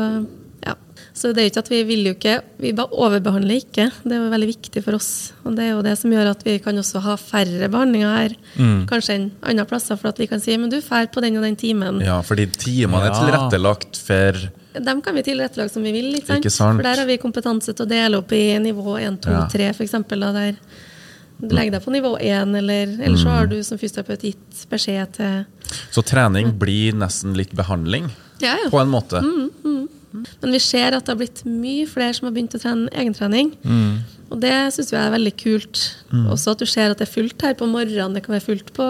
ja. så det er jo ikke at vi vil jo ikke Vi bare overbehandler ikke. Det er jo veldig viktig for oss. Og det er jo det som gjør at vi kan også ha færre behandlinger her kanskje enn andre plasser. For at vi kan si men du drar på den og den timen. Ja, fordi timene er tilrettelagt for Dem kan vi tilrettelegge som vi vil. Ikke sant? Ikke sant? For der har vi kompetanse til å dele opp i nivå 1, 2, Ja. 3 f.eks. Der du legger deg på nivå 1, eller, eller så har du som fysioterapeut gitt beskjed til Så trening blir nesten litt behandling, ja, ja. på en måte. Men vi ser at det har blitt mye flere som har begynt å trene egentrening. Og det syns jeg er veldig kult. Også at du ser at det er fullt her på morgenen, det kan være fullt på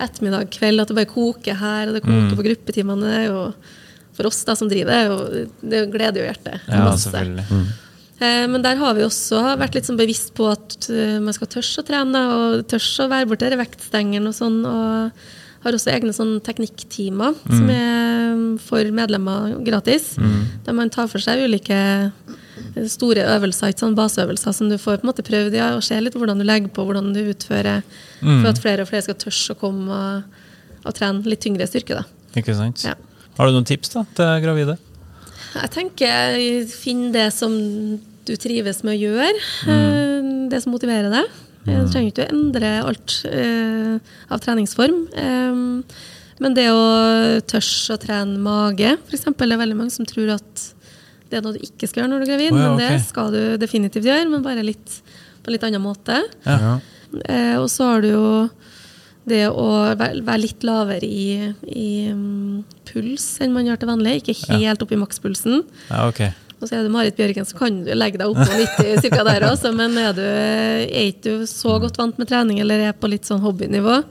ettermiddag, kveld. At det bare koker her, og det koker på gruppetimene. Er for oss da som driver det, er jo- det gleder jo hjertet. Ja, masse. selvfølgelig. Eh, Men der har vi også vært litt sånn bevisst på at eh, man skal tørre å trene og tørre å være borti vektstengeren og sånn. Og har også egne sånn teknikktimer som er for medlemmer gratis. Der man tar for seg ulike store øvelser, ikke sånn baseøvelser, som du får på en måte prøvd ja, og se litt hvordan du legger på, hvordan du utfører, for at flere og flere skal tørre å komme og, og trene litt tyngre styrke. da. Ikke sant? Ja. Har du noen tips da, til gravide? Jeg tenker finn det som du trives med å gjøre. eh, Det som motiverer deg. Eh, Du trenger ikke å endre alt eh, av treningsform. Men det å tørre å trene mage, f.eks. Det er veldig mange som tror at det er noe du ikke skal gjøre når du er gravid, oh, ja, men det skal du definitivt gjøre, men bare litt, på en litt annen måte. Ja. Eh, og så har du jo det å være, litt lavere i, i mm, puls enn man gjør til vanlig. Ikke helt opp i makspulsen. Ja, ok. Og så er du Marit Bjørgen, så kan du legge deg opp på 90 cirka der også. Men er du, er ikke du så godt vant med trening, eller er på litt sånn hobbynivå,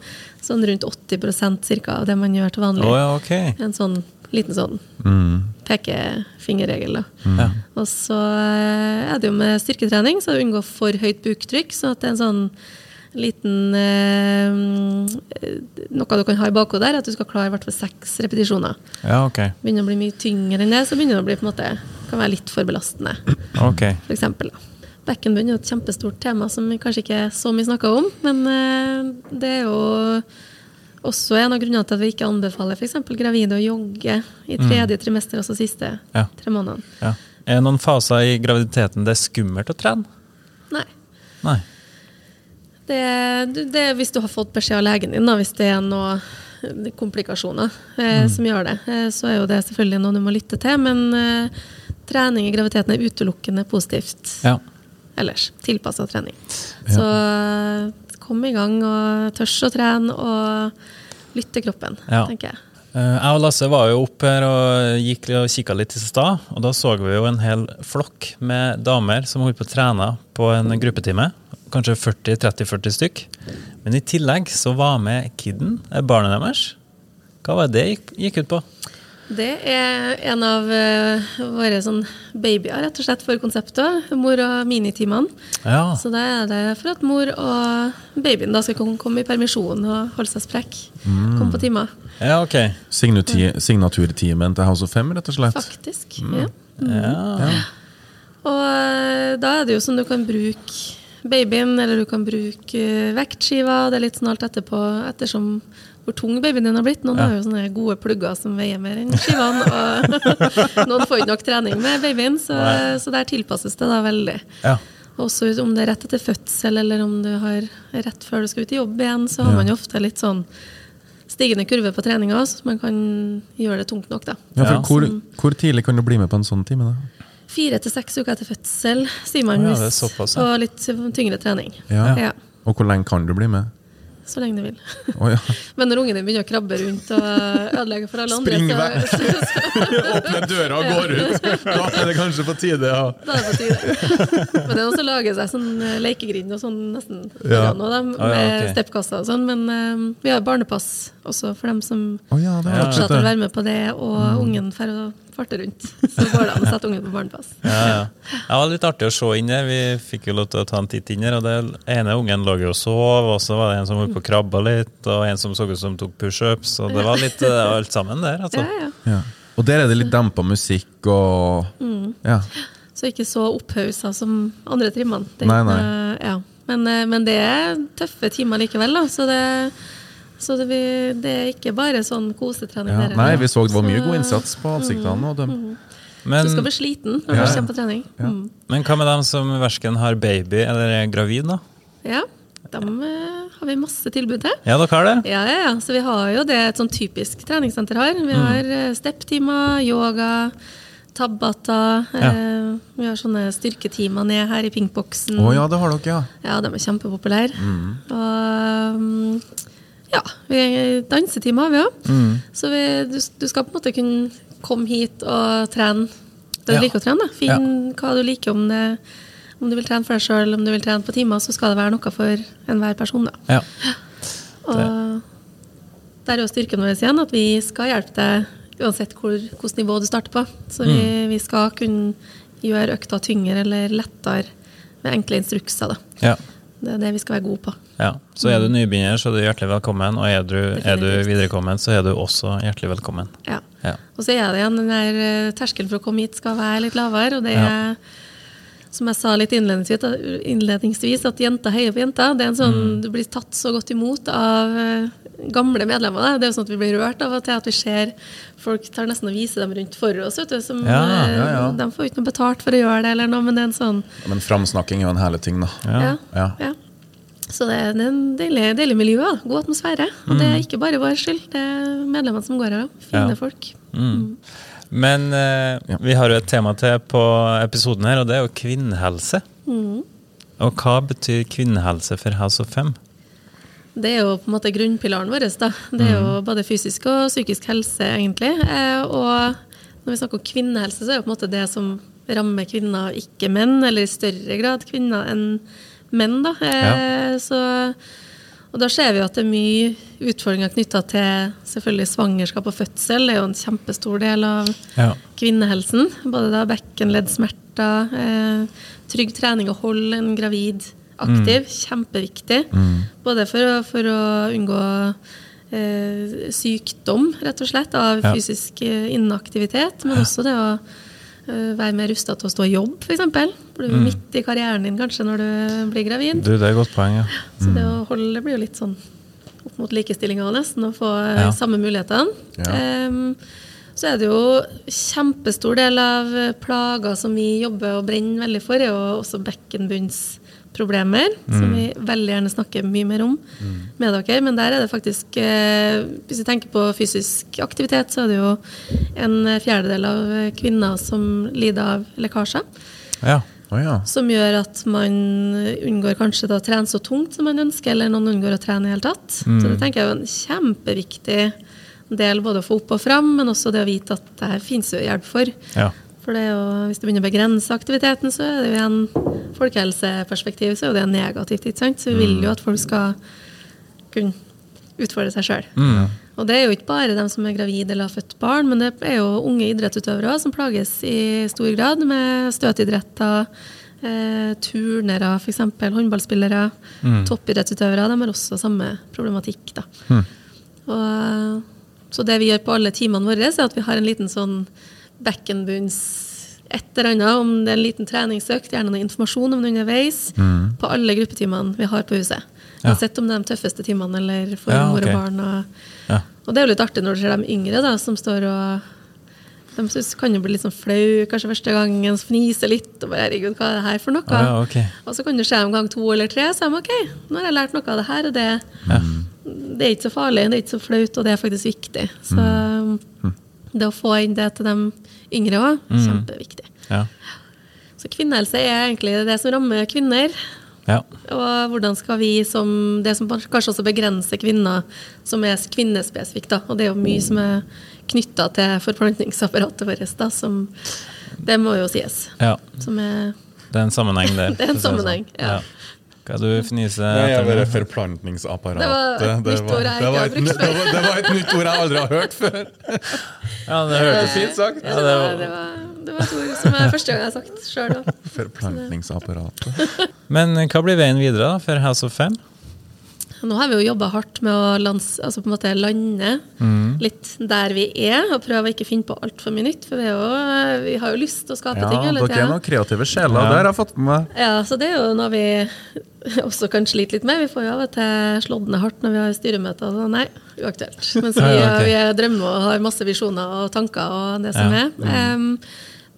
sånn rundt 80% cirka av det man gjør til vanlig. Oh, ja, okay. En sånn liten sånn pekefingerregel. da. Ja. Og så eh, er det jo med styrketrening, så unngå for høyt buktrykk. Så at det er en sånn liten eh, Noe du kan ha i bakhodet der, at du skal klare i hvert fall seks repetisjoner. ja, ok. Begynner å bli mye tyngre enn det, så begynner det å bli på en måte kan være litt for belastende. Okay. For eksempel. Bekkenbunn er et kjempestort tema som vi kanskje ikke er så mye snakka om. Men eh, det er jo også en av grunnene til at vi ikke anbefaler f.eks. gravide å jogge i tredje trimester, altså siste Ja. tre månedene. Ja. Er det noen faser i graviditeten det er skummelt å trene? Nei. Nei. Det, det hvis du har fått beskjed av legen din, da, hvis det er noen komplikasjoner eh, som gjør det, eh, så er jo det selvfølgelig noe du må lytte til. Men eh, trening i graviditeten er utelukkende positivt Ja. ellers. Tilpassa trening. Så eh, kom i gang og tørs å trene og lytte kroppen, Ja. tenker jeg. Eh, Jeg og Lasse var jo opp her og gikk og kikka litt i stad, og da så vi jo en hel flokk med damer som holdt på å trene på en gruppetime. Kanskje 40-30-40 stykk. Men i tillegg så var med kidden, eh, barnet deres. Hva var det det gikk, gikk ut på? Det er en av eh, våre sånn babyer, rett og slett, for konseptet. Mor- og minitimene. Ja, Så da er det for at mor og babyen da skal komme i permisjon og holde seg sprekk. Komme på timer. ja ok. Signaturtimen til House of Fem, rett og slett. Faktisk. Ja. Ja. Og eh, da er det jo sånn du kan bruke babyen, eller du kan bruke eh, vektskiva. Det er litt sånn alt etterpå, ettersom hvor tung babyen din har blitt. Noen har jo sånne gode plugger som veier mer enn skivene, og noen får ikke nok trening med babyen, så, så der tilpasses det da veldig. ja. Også om det er rett etter fødsel, eller om du har rett før du skal ut i jobb igjen, så har man jo ofte litt sånn stigende kurve på treninga, så man kan gjøre det tungt nok, da. Ja, for Ja. hvor, hvor tidlig kan du bli med på en sånn time? da? Fire til seks uker etter fødsel, sier man Oh, ja, såpass, ja. på litt tyngre trening. Ja. Ja. Og hvor lenge kan du bli med? Så lenge du vil. Oh, ja. Men når ungen din begynner å krabbe rundt og ødelegge for alle andre, Spring vekk. så, så, Åpne døra og går ut. Da er det kanskje på tide, ja. da er det på tide. Men det er noen som lager seg sånn eh, lekegrind og sånn nesten Ja. nå, da, med Ah, ja, okay. steppkasser og sånn. Men um, vi har barnepass også for dem som oh, ja, å være med på det, og Mm. ungen får farte rundt. Så går det an å sette ungen på barnepass. Ja, ja. Det var litt artig å se inn der. Vi fikk jo lov til å ta en titt inn der, og den ene ungen lå jo og sov, og så var det en som var på og krabba litt, og en som så ut som tok pushups, og det var litt eh, alt sammen der, altså. Ja, ja. Ja. Og der er det litt dempa musikk og Mm. Ja. Så ikke så opphausa som andre trimmene. Nei, nei. Ja. Men, eh, men det er tøffe timer likevel, da. Så det, så det, vi- det er ikke bare sånn kosetrening. ja. Nei, vi så det var mye Så- god innsats på ansiktene. Og dem. Men, Du skal bli sliten når Ja, du ja. kommer på trening. Ja. Mm. men hva med dem som verken har baby eller er gravid, da? Ja, dem eh, har vi masse tilbud til. Ja, dere har det? Ja, ja, ja. Så vi har jo det et sånn typisk treningssenter har. Mm. Vi har mm. stepptimer, yoga, tabata. Eh, vi har sånne styrketimer ned her i pinkboksen. Å ja, det har dere, ja. Ja, de er kjempepopulære. Og um, ja, vi dansetimer har vi òg. Så vi, du, du skal på en måte kunne komme hit og trene det du Ja. liker å trene. Finn hva du liker, om, det, om du vil trene for deg sjøl, om du vil trene på timer, så skal det være noe for enhver person. da. Ja. Og der er jo styrken vår igjen at vi skal hjelpe deg uansett hvor, hvilket nivå du starter på. Så vi, vi skal kunne gjøre økta tyngre eller lettere med enkle instrukser. da. ja. Det er det vi skal være gode på. Ja, Så er du nybegynner, så er du hjertelig velkommen. Og er du, er du viderekommen, så er du også hjertelig velkommen. Ja. Ja. Og så er det igjen den der eh, terskelen for å komme hit skal være litt lavere. Og det er, som jeg sa litt innledningsvis, innledningsvis at jenter heier på jenter. Det er en sånn, Du blir tatt så godt imot av eh, gamle medlemmer. Det er jo sånn at Vi blir rørt av og til at vi ser folk tar nesten og viser dem rundt for oss. Vet du, som, Ja, eh, ja, ja. De får ikke noe betalt for å gjøre det, eller noe, men det er en sånn Men framsnakking er jo en herlig ting, da. Ja. ja. Ja. ja. Så det er en deilig, deilig miljø. Da. God atmosfære. Og det er ikke bare vår skyld. Det er medlemmene som går her òg. Fine Ja. folk. Men eh, vi har jo et tema til på episoden her, og det er jo kvinnehelse. Og hva betyr kvinnehelse for House of Fem? Det er jo på en måte grunnpilaren vår. Da. Det er jo både fysisk og psykisk helse, egentlig. Eh, og når vi snakker om kvinnehelse, så er det på en måte det som rammer kvinner, ikke menn, eller i større grad kvinner enn menn. Da. Ja. så, og da ser vi at det er mye utfordringer knytta til selvfølgelig svangerskap og fødsel. Det er jo en kjempestor del av Ja. kvinnehelsen. Både da bekkenleddsmerter, eh, trygg trening og hold en gravid aktiv. Kjempeviktig. Både for å, for å unngå eh, sykdom, rett og slett, av Ja. fysisk eh, inaktivitet, men også det å eh, være mer rusta til å stå i jobb, f.eks. For du er midt i karrieren din kanskje når du blir gravid. Du, det er et godt poeng, ja. Så det å holde blir jo litt sånn opp mot likestillinga nesten, å få eh, Ja. samme mulighetene. Ja. Um, så er det jo kjempestor del av plager som vi jobber og brenner veldig for, er jo også bekkenbunnsproblemer, som vi veldig gjerne snakker mye mer om med dere. Men der er det faktisk eh, Hvis vi tenker på fysisk aktivitet, så er det jo en fjerdedel av kvinner som lider av lekkasjer. ja. Oh, ja. Som gjør at man unngår kanskje da å trene så tungt som man ønsker, eller noen unngår å trene i det hele tatt. Så det tenker jeg er en kjempeviktig del både å få opp og fram, men også det å vite at det her finnes jo hjelp for. ja. For det er jo, hvis du begynner å begrense aktiviteten, så er det jo en folkehelseperspektiv, så er det negativt. ikke sant? Så vi vil jo at folk skal kunne utfordre seg sjøl. Og det er jo ikke bare dem som er gravide eller har født barn, men det er jo unge idrettsutøvere som plages i stor grad med støtidretter, eh, turnere f.eks., håndballspillere, toppidrettsutøvere. De har også samme problematikk. da. Og, så det vi gjør på alle timene våre, er at vi har en liten sånn bekkenbunns et eller annet, om det er en liten treningsøkt, gjerne noe informasjon om det underveis, på alle gruppetimene vi har på huset. Ja. Uansett om det er de tøffeste timene eller for Ja, mor og og barn. Og, Ja. og det er jo litt artig når du ser de yngre da, som står og De synes, kan jo bli litt sånn flau kanskje første gangen, fnise litt og bare 'herregud, hva er det her for noe?' Ja, okay. Og så kan du se dem gang to eller tre, så er de 'ok, nå har jeg lært noe av det her', og det, det er ikke så farlig, det er ikke så flaut, og det er faktisk viktig. Så det å få inn det til de yngre òg, kjempeviktig. Ja. Så kvinnehelse er egentlig det som rammer kvinner Ja. Og hvordan skal vi som Det som kanskje også begrenser kvinner, som er kvinnespesifikt, da, og det er jo mye som er knytta til forplantningsapparatet vårt, da, som Det må jo sies. ja. Som er Det er en sammenheng der. Det er en sammenheng, sånn. sammenheng, ja. Hva er det du fniser Nei, jeg bare forplantningsapparatet. Det var et nytt ord jeg det ikke var har et brukt nytt- det var- et nytt ord jeg aldri har hørt før. Ja, det hørtes Fint sagt. Ja, det, var, det, var, det var et ord som er første gang jeg har sagt sjøl òg. Forplantningsapparatet. Men hva blir veien videre da, for House of Fem? Nå har vi jo jobba hardt med å lands, altså på en måte lande litt der vi er, og prøve å ikke finne på altfor mye nytt. For vi, er jo, vi har jo lyst til å skape Ja, ting hele dere er noen kreative sjeler. Ja. Det har jeg fått med meg. Ja, så det er jo noe vi også kan slite litt med. Vi får jo av og til slått ned hardt når vi har styremøter. og sånn. Nei, uaktuelt. Mens vi, Ja, okay. ok. vi er drømmer og har masse visjoner og tanker og det som Ja. er. Um,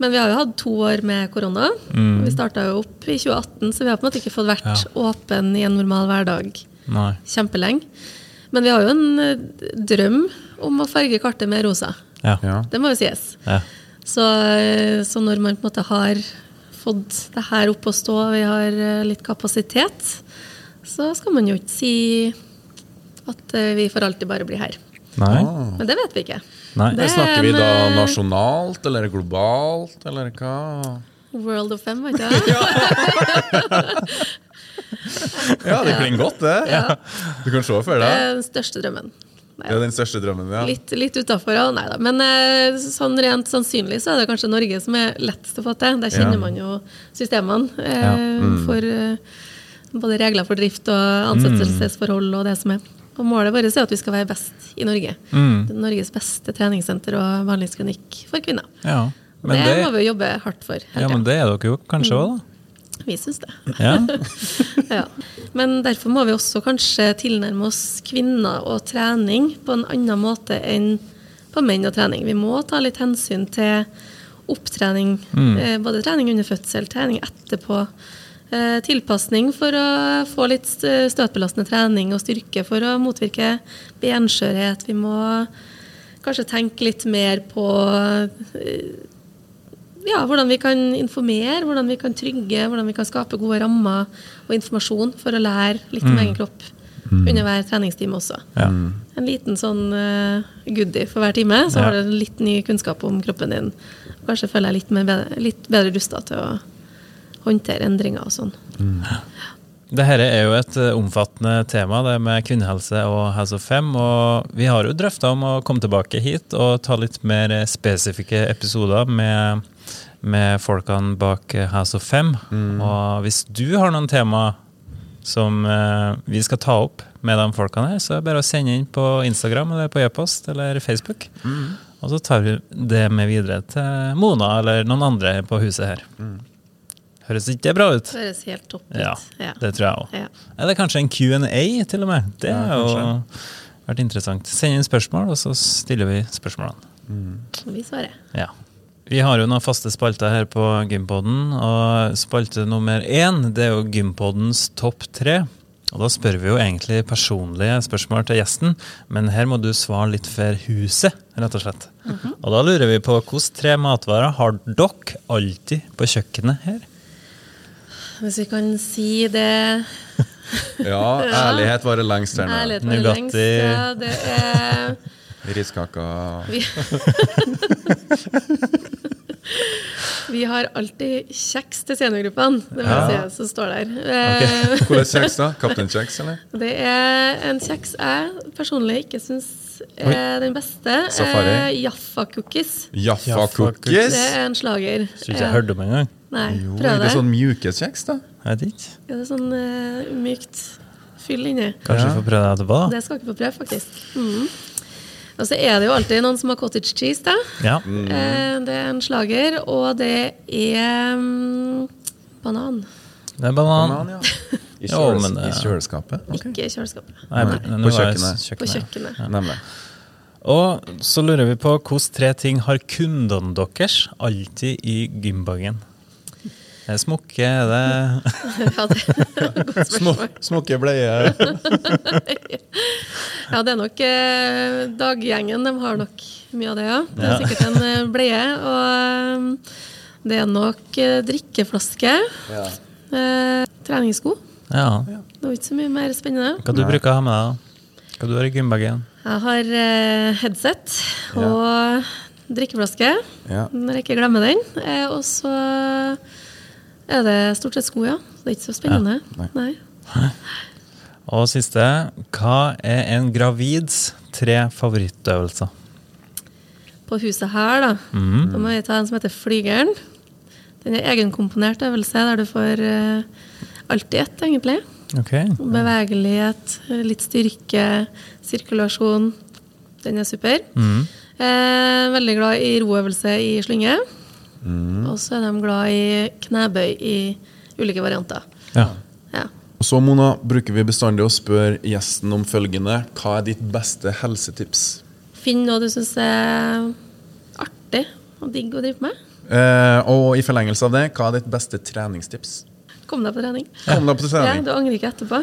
men vi har jo hatt to år med korona. Mm. Vi starta jo opp i 2018, så vi har på en måte ikke fått vært åpen i en normal hverdag Nei. kjempelenge. Men vi har jo en eh, drøm om å farge kartet med rosa. Ja. Ja. Det må jo sies. ja. Så, eh, så når man på en måte har fått det her opp å stå, vi har eh, litt kapasitet, så skal man jo ikke si at vi for alltid bare blir her. Nei. Men det vet vi ikke. Nei. Det er Snakker vi da nasjonalt eller globalt, eller hva? World of Fem, vet du. Ja. Det klinger godt, det. Ja. Du kan se for Det deg. er den største drømmen. Nei, Det er den største drømmen, ja. Litt, litt utafor, ja. Nei da. Men eh, sånn rent sannsynlig så er det kanskje Norge som er lettest å få til. Der kjenner Ja. man jo systemene eh, mm. for eh, både regler for drift og ansettelsesforhold og det som er. Og målet vårt er at vi skal være best i Norge. Mm. Norges beste treningssenter og behandlingsklinikk for kvinner. Ja. Men det, det, må vi jobbe hardt for. ja, men det er dere jo kanskje òg, da? Vi syns det. Ja. ja. Men derfor må vi også kanskje tilnærme oss kvinner og trening på en annen måte enn på menn og trening. Vi må ta litt hensyn til opptrening, Mm. både trening under fødsel, trening etterpå. Eh, tilpasning for å få litt støtbelastende trening og styrke for å motvirke benskjørhet. Vi må kanskje tenke litt mer på eh, ja, hvordan vi kan informere, hvordan vi kan trygge, hvordan vi kan skape gode rammer og informasjon for å lære litt om egen kropp under hver treningstime også. Ja. En liten sånn uh, goodie for hver time, så Ja. har du litt ny kunnskap om kroppen din. Kanskje føler jeg litt, mer bedre, litt bedre rusta til å håndtere endringer og sånn. Dette er jo et eh, omfattende tema, det med kvinnehelse og House of Fem. Og vi har jo drøfta om å komme tilbake hit og ta litt mer eh, spesifikke episoder med, med folkene bak eh, House of Fem. Og hvis du har noen tema som vi skal ta opp med de folkene her, så er det bare å sende inn på Instagram eller på e-post eller Facebook. Og så tar vi det med videre til Mona eller noen andre på huset her. Høres ikke det bra ut? Det høres helt topp ut. Ja, Ja. det tror jeg òg. Ja. Eller kanskje en Q&A til og med. Det har jo vært interessant. Send inn spørsmål, og så stiller vi spørsmålene. Vi svarer. Ja. Vi har jo noen faste spalter her på Gympodden, og spalte nummer én det er jo Gympoddens topp tre. Og Da spør vi jo egentlig personlige spørsmål til gjesten, men her må du svare litt for huset, rett og slett. Og da lurer vi på hvilke tre matvarer har dere alltid på kjøkkenet her? Hvis vi kan si det Ja, ærlighet varer lengst her nå. Nugatti. Ja, det er Riskaker Vi, vi har alltid kjeks til seniorgruppene. Det må jeg si, som står der. Okay. Hvordan kjeks, da? Kaptein Kjeks, eller? Det er en kjeks jeg personlig ikke syns er den beste. Safari. Eh, Jaffa cookies. Jaffa Jaffa cookies? Det er en slager. Syns ikke jeg hørt om engang. Nei, Jo, prøv er det. det sånn mjuke kjeks, da? Jeg vet ikke. Ja, det er sånn uh, mykt fyll inni. Kanskje vi får prøve det etterpå, da. Det skal ikke få prøve, faktisk. Mm. Og så er det jo alltid noen som har cottage cheese. da. Ja. Eh, Det er en slager, og det er um, banan. Det er banan. Banan, ja. I, Jo, kjøles men, I kjøleskapet? kjøleskapet? Ikke i kjøleskapet. Nei, Nei, på kjøkkenet. kjøkkenet. På kjøkkenet. Nemlig. Og så lurer vi på hvilke tre ting har kundene deres alltid i gymbagen? Er det smokke? Er det Ja, det er et godt spørsmål. Smokke bleie. Ja, det er nok eh, Daggjengen de har nok mye av det, ja. Det er Ja. sikkert en eh, bleie. Og eh, det er nok eh, drikkeflaske. Eh, treningssko. Ja. Det var ikke så mye mer spennende. Hva du bruker å ha med deg? Hva du har i gymbagen? Jeg har eh, headset og drikkeflaske, Ja. når jeg ikke glemmer den. Eh, og så er det stort sett sko, ja. Det er ikke så spennende. Nei. Nei. Og siste, hva er en gravids tre favorittøvelser? På huset her, da, da må vi ta en som heter Flygeren. Den er egenkomponert øvelse der du får eh, alltid ett, egentlig. Ok. Bevegelighet, litt styrke, sirkulasjon. Den er super. Mm. Eh, veldig glad i roøvelse i slynge. Og så er de glad i knebøy i ulike varianter. Ja. Ja. Og så, Mona, bruker vi bestandig å spørre gjesten om følgende. Hva er ditt beste helsetips? Finn noe du syns er artig og digg å drive med. Eh, og i forlengelse av det, hva er ditt beste treningstips? Kom deg på trening. Kom deg på Ja, du angrer ikke etterpå.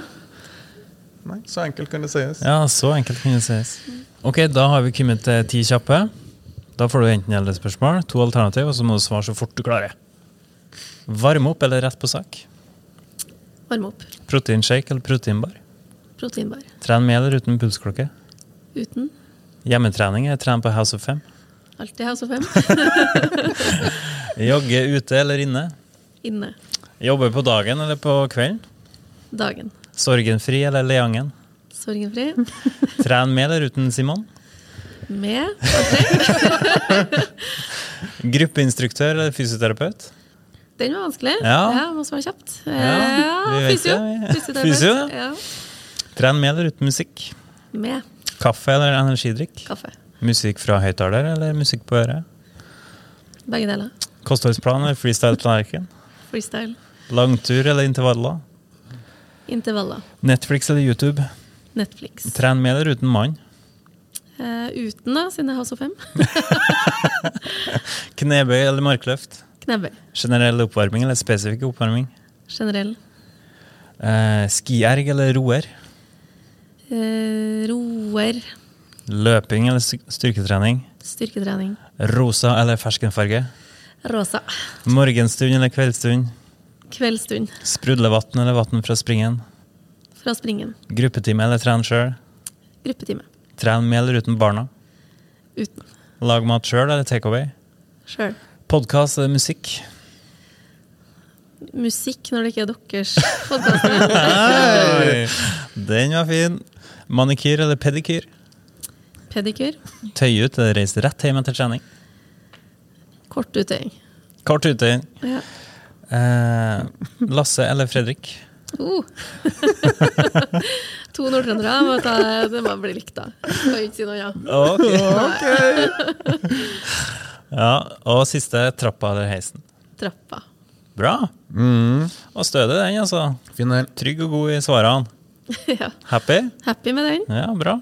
Nei, så enkelt kan det sies. ja, så enkelt kan det sies. Ok, da har vi kommet til ti kjappe. Da får du enten eller spørsmål, to alternativ, og så må du svare så fort du klarer. Varme opp eller rett på sak? Varme opp. Proteinshake eller proteinbar? Proteinbar. Tren med eller uten pulsklokke? Uten. Hjemmetrening eller tren på House of Fem? Alltid House of Fem. Jogge ute eller inne? Inne. Jobbe på dagen eller på kvelden? Dagen. Sorgenfri eller leangen? Sorgenfri. Tren med eller uten Simon? Med. Gruppeinstruktør eller fysioterapeut? Den var vanskelig. Ja. ja må svare kjapt. Eh, Ja, Ja, fysio. Fysio, Ja. Tren med eller uten musikk? Med Kaffe eller energidrikk? kaffe. Musikk fra høyttaler eller musikk på øret? Begge deler. Kostholdsplan eller freestyle-tallerken? Freestyle. Langtur eller intervaller? Intervaller. Netflix eller YouTube? Netflix. Tren med eller uten mann? Eh, uten, da, siden jeg har så Fem. Knebøy eller markløft? Knebøy. Generell oppvarming eller spesifikk oppvarming? Generell. Uh, skierg eller roer? Uh, roer. Løping eller styrketrening? Styrketrening. Rosa eller ferskenfarge? Rosa. Morgenstund eller kveldsstund? Kveldsstund. Sprudlevann eller vann fra springen? Fra springen. Gruppetime eller tren sjøl? Gruppetime. Tren med eller uten barna? Uten. Lag mat sjøl eller takeaway? Sjøl. Podkast eller musikk? Musikk når det ikke er deres podkast. Den var fin. Manikyr eller pedikyr? Pedikyr. Tøye ut eller reise rett hjem etter trening? Kort uttøying. Kort uttøying. Ja. Eh, Lasse eller Fredrik? Uh. to nordtrøndere. må ta- Det må bli likt, da. Kan ikke si noe ja. Ja, Og siste trappa eller heisen? Trappa. Bra. Og stødig den, altså. Fin. Trygg og god i svarene. ja. Happy? Happy med den. Ja, bra.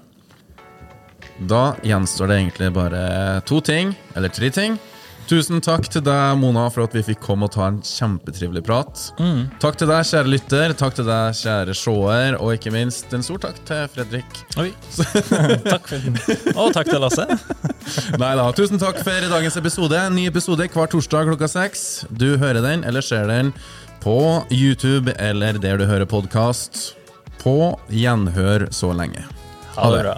Da gjenstår det egentlig bare to ting, eller tre ting. Tusen takk til deg, Mona, for at vi fikk komme og ta en kjempetrivelig prat. Takk til deg, kjære lytter, takk til deg, kjære seer, og ikke minst en stor takk til Fredrik. Oi. takk for den. Og takk til Lasse. Nei da, tusen takk for dagens episode. En ny episode hver torsdag klokka seks. Du hører den, eller ser den, på YouTube eller der du hører podkast. På gjenhør så lenge. Ha det bra.